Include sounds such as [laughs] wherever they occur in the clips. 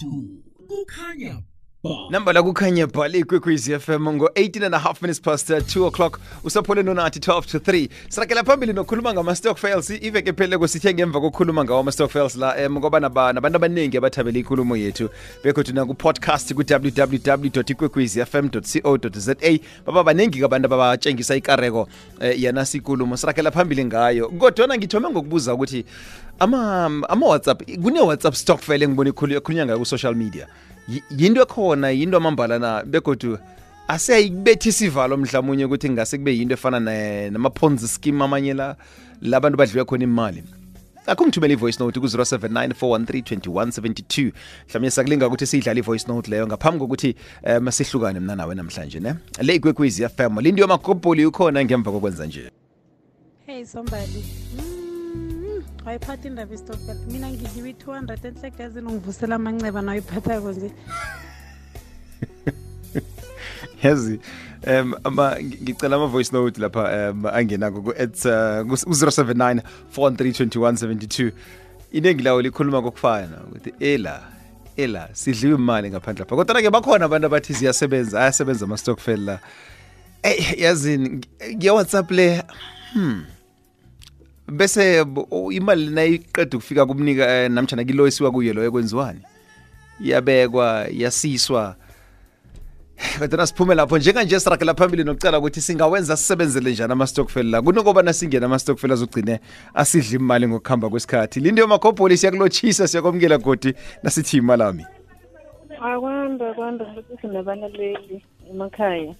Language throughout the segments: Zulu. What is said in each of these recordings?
du kukhanya ba namba la kukhanya bhale ikwekwezi fm ngo-18 and a half minutes past uh, 2 o'clock. Usaphole nonathi 12 to 3 sirakela phambili nokhuluma ngama-stock fails iveke pheleleko sithe ngemva kokukhuluma ngawo ama-stock fails la um ngoba naba- nabantu abaningi abathabele inkulumo yethu. Bekhothu nakupodcast ku-www ikwekwezi fm co za baba baningi abantu ababatshengisa ikareko um yanasi ikulumo sirakela phambili ngayo. Kodwana ngithome ngokubuza ukuthi ama- ama-whatsapp kune-whatsapp stock fail engibona ikhulu- ekhulunywa ngayo ku-social media yinto ekhona yinto amambala na begodu asiyayibetha isivalo mhlawumunye ukuthi ngase kube yinto efana nama-ponzi scheme amanye la labantu badliwe khona imali. Akho ngithumela i-voice note ku-079 413 mhlawumbe sakulinga ukuthi siyidlale i-voice note leyo ngaphambi kokuthi um sihlukane mna nawe namhlanje ne? Le ikwekwezi fm lindiyo magobholi ukhona ngemva kokwenza nje. Hey sombali. Mm, wayiphatha indaba istokfel mina ngidliwe i-two hundred enhlekazini ungivusela amanceba nawuyiphathako nje. [laughs] Yazi um ama ngicela ama-voice note lapha um angenako ku-at ku-079 413 iningi lawo likhuluma kokufana ukuthi ela ela sidliwe imali ngaphandle lapha. Kodwa-ke bakhona abantu abathi ziyasebenza ayasebenza ama-stockfel la. Ey yazini nge-whatsapp le hmm. Bese bo- o- imali nayiqeda ukufika kumnika eh, namtshana kilo esiwa kuye loyo kwenziwani iyabekwa yasiswa. Kodwa siphume lapho njenganje sirakela phambili nokucala ukuthi singawenza sisebenzele njani ama-stockfel la. Kunokobana singene ama-stockfel azogcine asidla imali ngokuhamba kwesikhathi. Lindiyo makhobholi siyakulotshisa siyakwamukela godi nasithi imalami akwanda kwanda futhi sinabalaleli emakhaya.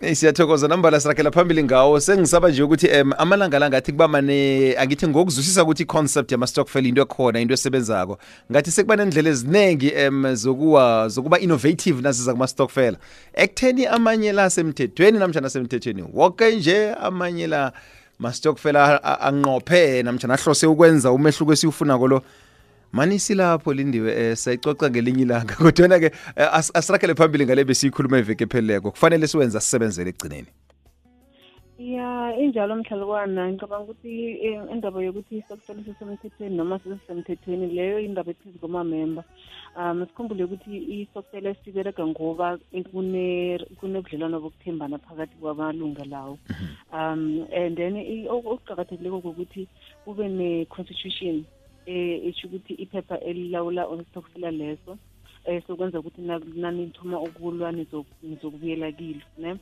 Hey siyathokoza nambala sirakela phambili ngawo. Sengisaba nje ukuthi um amalanga la ngathi kuba mane angithi ngokuzwisisa ukuthi i-concept yama-stockfel into ekhona into esebenzako. Ngathi sekuba nendlela eziningi um zokuwa zokuba innovative nasiza kuma-stockfel ekutheni amanye la semthethweni namtshana semthethweni woke nje amanye la ma-stockfel a- a- anqophe namtshana ahlose ukwenza umehluko esiwufunako lo mani silapho lindiwe eh sayicoca ngelinye ilanga [laughs] kodwana-ke eh, as- asirakele phambili ngale besiyikhuluma iveke epheleleko kufanele siwenza sisebenzele ekugcineni. Ya injalo mhlalukwana ngicabanga ukuthi eh, indaba yokuthi istokfel sisemthethweni noma sisemthethweni leyo indaba ephezu kwamamemba um sikhumbule ukuthi istokfel siberega ngoba kune- kunobudlelwano bokuthembana phakathi kwamalunga lawo. Um and then i- oku- okuqakathekileko kokuthi kube ne-constitution eh isho ukuthi iphepha elilawula onstokfela leso eh sokwenza ukuthi nanithuma ukulwa nizo- nizokubuyela kilo ne?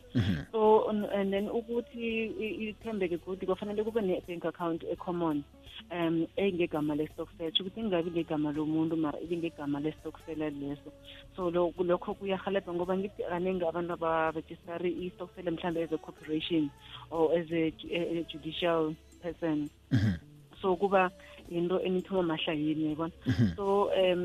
So and then ukuthi ithembeke godi kwafanele kube ne-bank account e-common um engegama le-stockfel sho ukuthi ingabi ngegama lomuntu mara ibe ngegama le-stockfela leso. So lokho kuyahalebha ngoba ngithi kaningi abantu abarejistari i-stockfel mhlawumbe as a corporation or as a a judicial person. So kuba into enithoma mahlayini yabona so um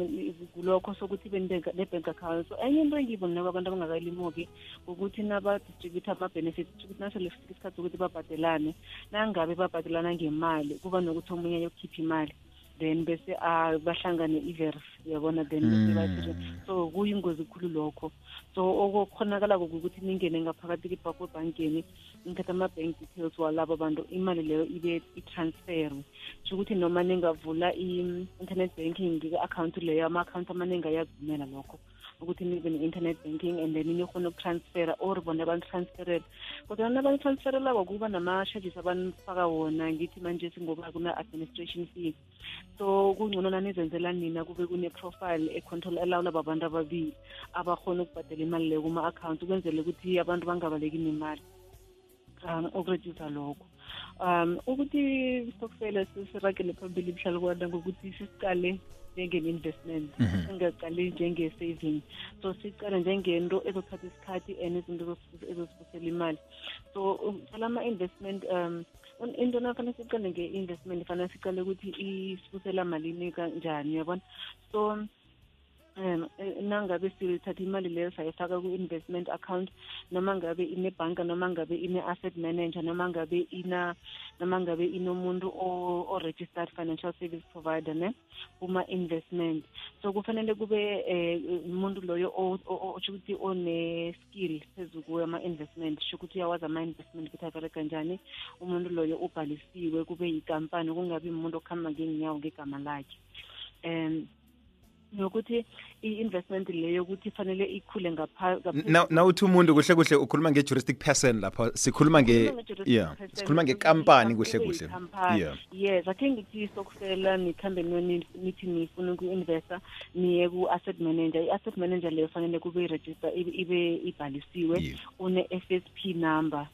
kulokho sokuthi ibe ne- ne-bank account. So enye into engiyibonileko abantu abangakalimuki ukuthi nabadistributha ama-benefits ukuthi nasele fika isikhathi sokuthi babhadelane. Nangabe babhadelana ngemali kuba nokuthi omunye ayokukhipha imali. Then bese ah, bahlangane i-vers yabona? Then bese bathi so kuyingozi khulu lokho. So okukhonakala ukuthi ningene ngaphakathi kwebhankeni nithatha ama-bank details walabo bantu imali leyo ibe i-transferwe sho ukuthi noma ningavula i-internet banking i-akhawunti leyo ama-akhawunti amaningi ayavumela lokho ukuthi nibe ne-internet banking and then nikhona ukutransfera or bona banitransferele. Kodwa nabanitransferelako kuba nama-charges abanifaka wona ngithi manje singoba kuna-administration fee. So kungcono nanizenzela nina kube kune-profile econtrol elawula babantu ababili abakhona ukubhadela imali leyo kuma-akhawunti ukwenzele ukuthi abantu bangabaleki nemali. Um ukuredusa lokho um ukuthi stokfela sisiragele phambili mhlalukwana ngokuthi sisiqale njenge-investment singaqali njenge-saving. So siqale njengento ezothatha isikhathi and izinto ezosifusela imali. So um, ama-investment um into nafanele siqale nge-investment fanele siqale ukuthi isibusela malini kanjani yabona so um eh, nangabe silithatha imali leyo sayifaka ku-investment account noma ngabe inebhanka noma ngabe ine-asset manager noma ngabe ina noma ngabe inomuntu o-registered financial service provider ne kuma-investment. So kufanele kube um umuntu loyo o- o- o- otsho ukuthi one-skill phezu kwama-investment sho ukuthi uyawazi ama-investment ukuthi abereka njani. Umuntu loyo ubhalisiwe kube yikampani kungabi umuntu okuhamba ngeenyawo ngegama lakhe. Um nokuthi i-investment leyo ukuthi fanele ikhule ngapha ngaphezu Na- nawuthi umuntu kuhle kuhle ukhuluma nge-juristic person lapha sikhuluma nge Sikhuluma nge-juristic yeah person, sikhuluma ukuthi ngekampani kube kuhle kuhle. yikhampani. yeah. Yes akhe ngithi istokfela nikhambe noni- nithi nifuna uku-investa niye ku-asset manager. I-asset manager leyo fanele kube i-register ibe ibe ibhalisiwe Yeah. une-f s p number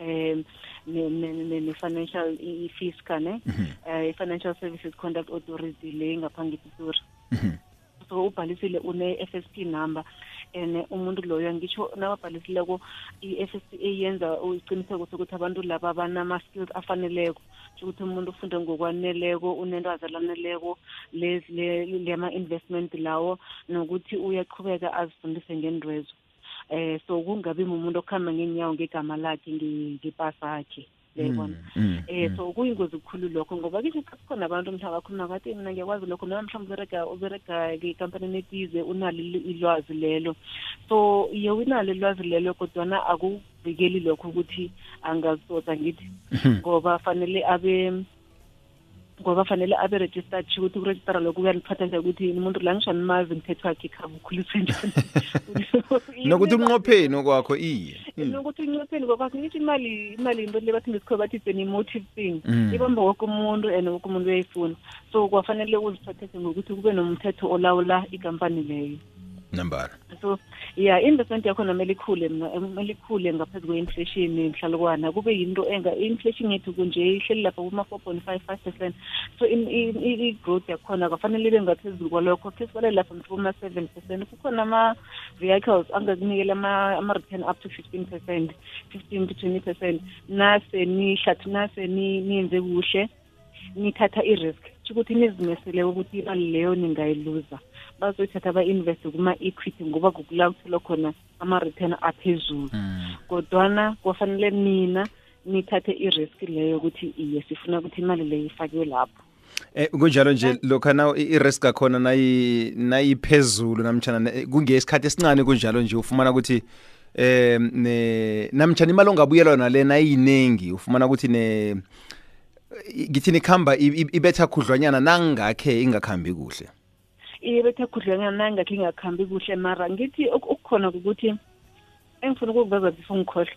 um ne- ne- ne- ne-financial i- i-fisca ne Eh, i-financial services conduct authority le ngaphangi pitori so ubhalisile une-f s p number and umuntu loyo ngitsho nababhalisileko i-f s p yenza isiqiniseko sokuthi abantu laba banama-skills afaneleko ukuthi umuntu ufunde ngokwaneleko unentwazi elaneleko lezi- le- lema-investment lawo nokuthi uyaqhubeka azifundise ngendwezo eh so kungabi mumuntu okuhamba ngeenyawo ngegama lakhe nge- ngepasa akhe uyayibona Mm, eh mm. so kuyingozi kukhulu lokho ngoba kisho kukhona abantu mhlawumbe akhuluma ngathi mina ngiyakwazi lokho noma mhlawumbe uberega uberega ngekampanini ethize unalo ilwazi lelo. So ye unalo ilwazi lelo kodwana akuvikeli lokho ukuthi angazitsotsa ngithi. Ngoba fanele abe ngoba fanele abe registered sho ukuthi kurejistara lokhu kuyaniphatha nje ukuthi umuntu la ngisho animazi ngithethwa wakhe khaba ukhulise njani [laughs] nokuthi unqopheni okwakho iye. Mm. nokuthi uncopheni ngokwakho ngithi imali imali yinto le bathi ngesikhoba bathi it's an emotive thing. Mm. ibamba woke umuntu and woke umuntu uyayifuna. So kwafanele uziphathise ngokuthi kube nomthetho olawula ikampani leyo. Nambara so yeah investment yakho namele ikhule kumele ikhule ngaphezu kwe-inflation mhlalukwana kube yinto enga i-inflation yethu kunje ihleli lapha kuma-four point five five percent so i-growth yakhona kwafanele ibe ngaphezulu kwalokho khe sibalele lapha kuma-seven percent kukhona ama-vehicles angakunikela ama- ama-return up to fifteen percent fifteen to twenty percent nase nihlathi nase ni- niyenze kuhle nithatha i-risk ukuthi nizimisele ukuthi imali leyo ningayiluza. Bazoyithatha ba-investe kuma-equity ngoba kukula kuthelwa khona ama-return aphezulu. Kodwana kwafanele nina nithathe i-risk leyo ukuthi iye sifuna ukuthi imali leyo ifakiwe lapho. Eh kunjalo nje lokha na i-risk akhona nayi nayiphezulu namtjana ne- kungesikhathi esincane kunjalo nje ufumana ukuthi eh ne namtjana imali ongabuyelwa nale nayinengi ufumana ukuthi ne ngithini khamba ibetha khudlwanyana nangakhe ingakhambi kuhle? Iye bethe khudlwana nangakhe ingakhambi kuhle. Mara ngithi ok- okukhona ukuthi engifuna ukukuveza before ngikhohlwe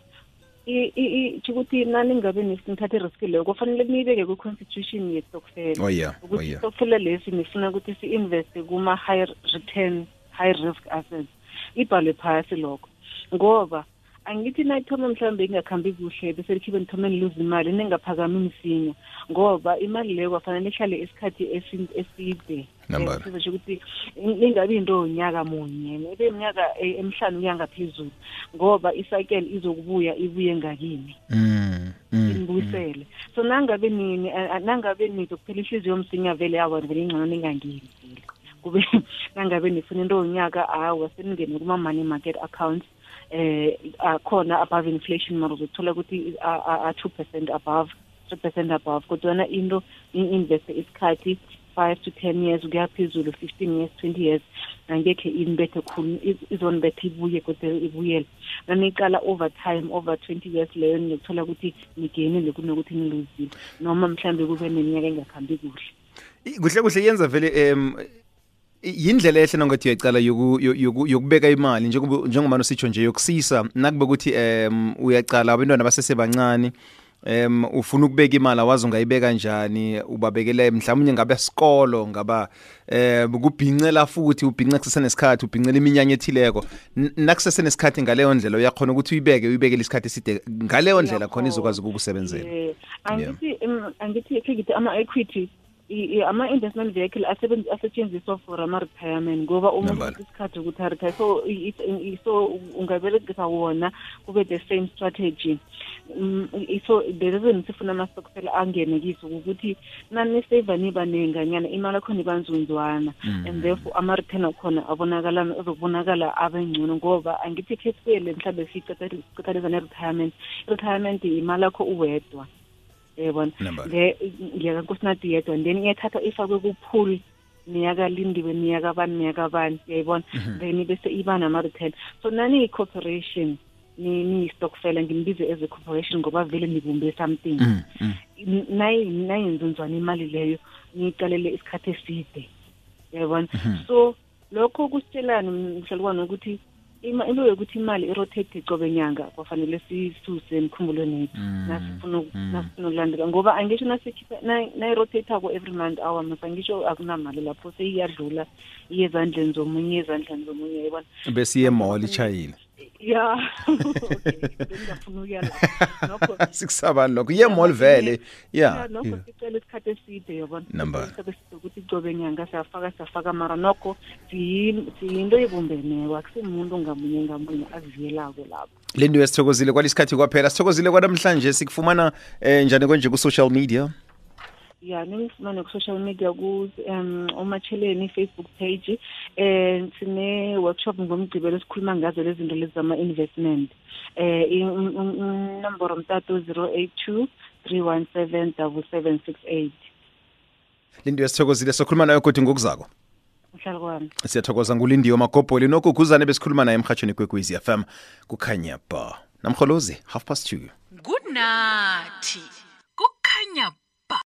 I- i- i- tsho ukuthi nani ngabe nithatha i-risk leyo kufanele niyibeke kwi-constitution yestokfela oh yeah. Oh ukuthi yeah. istokfela lesi nifuna ukuthi si-investe kuma-high return high risk assets. Ibhalwe phasi lokho. Ngoba angithi nayithoma mhlawumbe ingakhambi kuhle bese likhibe nithome niluza imali ningaphakami msinya ngoba imali leyo kwafanele ihlale isikhathi esi- eside. Nambara. Eh, sizosho ukuthi ingabi into unyaka munye ibe iminyaka eh, emihlanu kuya ngaphezulu. Ngoba isakele izokubuya ibuye ngakini. Mm mm, inibuyisele so nangabe nini a- a- nangabe nizokuphela ihliziyo msinya vele awa vele ingcono ningangiyizile kube [laughs] nangabe nifuna into yonyaka awa seningene kuma-money market accounts. Eh akhona above inflation mara uzothola ukuthi a-two percent above three percent above. Kodwana into i-investe isikhathi five to ten years kuya phezulu fifteen years twenty years angekhe inibethe khulu iz- izonibethe ibuye kodwa ibuyele. Naniqala over time over twenty years leyo nizothola ukuthi nigenile kunokuthi niluzile noma mhlawumbe kube neminyaka engakhambi kuhle. I- kuhle kuhle yenza vele em yindlela ehle nongathi uyayicala yoku- yo- yoku- yokubeka imali njengoba njengoba usitsho nje yokusisa nakube ukuthi em uyacala abantwana basesebancane em ufuna ukubeka imali awazi ungayibeka njani ubabekele mhlawumnye ngabe isikolo ngaba eh kubhincela futhi ubhince kusenesikhathi ubhincela iminyanya ethileko. N- nakusesenesikhathi ngaleyo ndlela uyakhona ukuthi uyibeke uyibekele isikhathi eside ngaleyo ndlela khona izokwazi ukukusebenzela. Eh, angithi em, angithi khe ngithi ama-equity i- i- ama-investment vehicle asetshenziswa for ama-retirement ngoba umuntu isikhathi ukuthi aretire so so ungaberegisa wona kube the same strategy. Mm, so the reason sifuna ama-stockfel angene kiso ukuthi naniseva nibanenganyana imali akhona ibanzunzwana. And therefore ama-return akhona abonakala ezokubonakala abengcono ngoba angithi khe mhlawumbe siqathanisa ne-retirement i-retirement imali akho uwedwa yabona Nambala. le ngiyakankosinathi yedwa and then iyathatha ifakwe kupool niyaka lindiwe niyaka bani niyaka bani yayibona? Then bese iba nama-return. So naniyi-corporation niyi-stockfela ngimbize as a corporation ngoba vele nibumbe something. Mm, mm. nayenzunzwana imali leyo niyiqalele isikhathi eside. Yabona so lokho kusitshelani mhlalukwane ukuthi ima- into yokuthi imali irotate cobe nyanga kwafanele sisuse emkhumbulweni yethu. Nasifuna uku- nasifuna ukulandela ngoba angisho nasikhipha na- nayirotatako every month hour masa ngisho akunamali lapho seyiyadlula iye ezandleni zomunye ezandleni zomunye yabona besiye mall ichayile ya. [laughs] Okay bengingafuna ukuya lapho nokho sikusabani lokho ye mall vele. Ya ya nokho sicela isikhathi eside yabona Number. isikhathi eside ukuthi cobe nyanga siyafaka siyafaka mara nokho siyi- siyinto ebumbeneko akusimuntu ngamunye ngamunye aziyelako lapho le nto esithokozile kwalesikhathi kwaphela sithokozile kwanamhlanje sikufumana eh, njani konje ku-social media? Ya ningifumane ku-social media ku um umatsheleni facebook page um sine-workshop ngomgcibelo esikhuluma ngazo lezi zinto lezi zama-investment. Um inomboro mtato zero eight two three one seven double seven six eight. Le nto esithokozile sokhuluma nayo kodwa ngokuzako. Mhlali kwami. Siyathokoza ngulindiwe magobholi nokuguzane besikhuluma naye emhatshweni kwekwezi fm kukhanya ba. Namrholozi half past two. Kunathi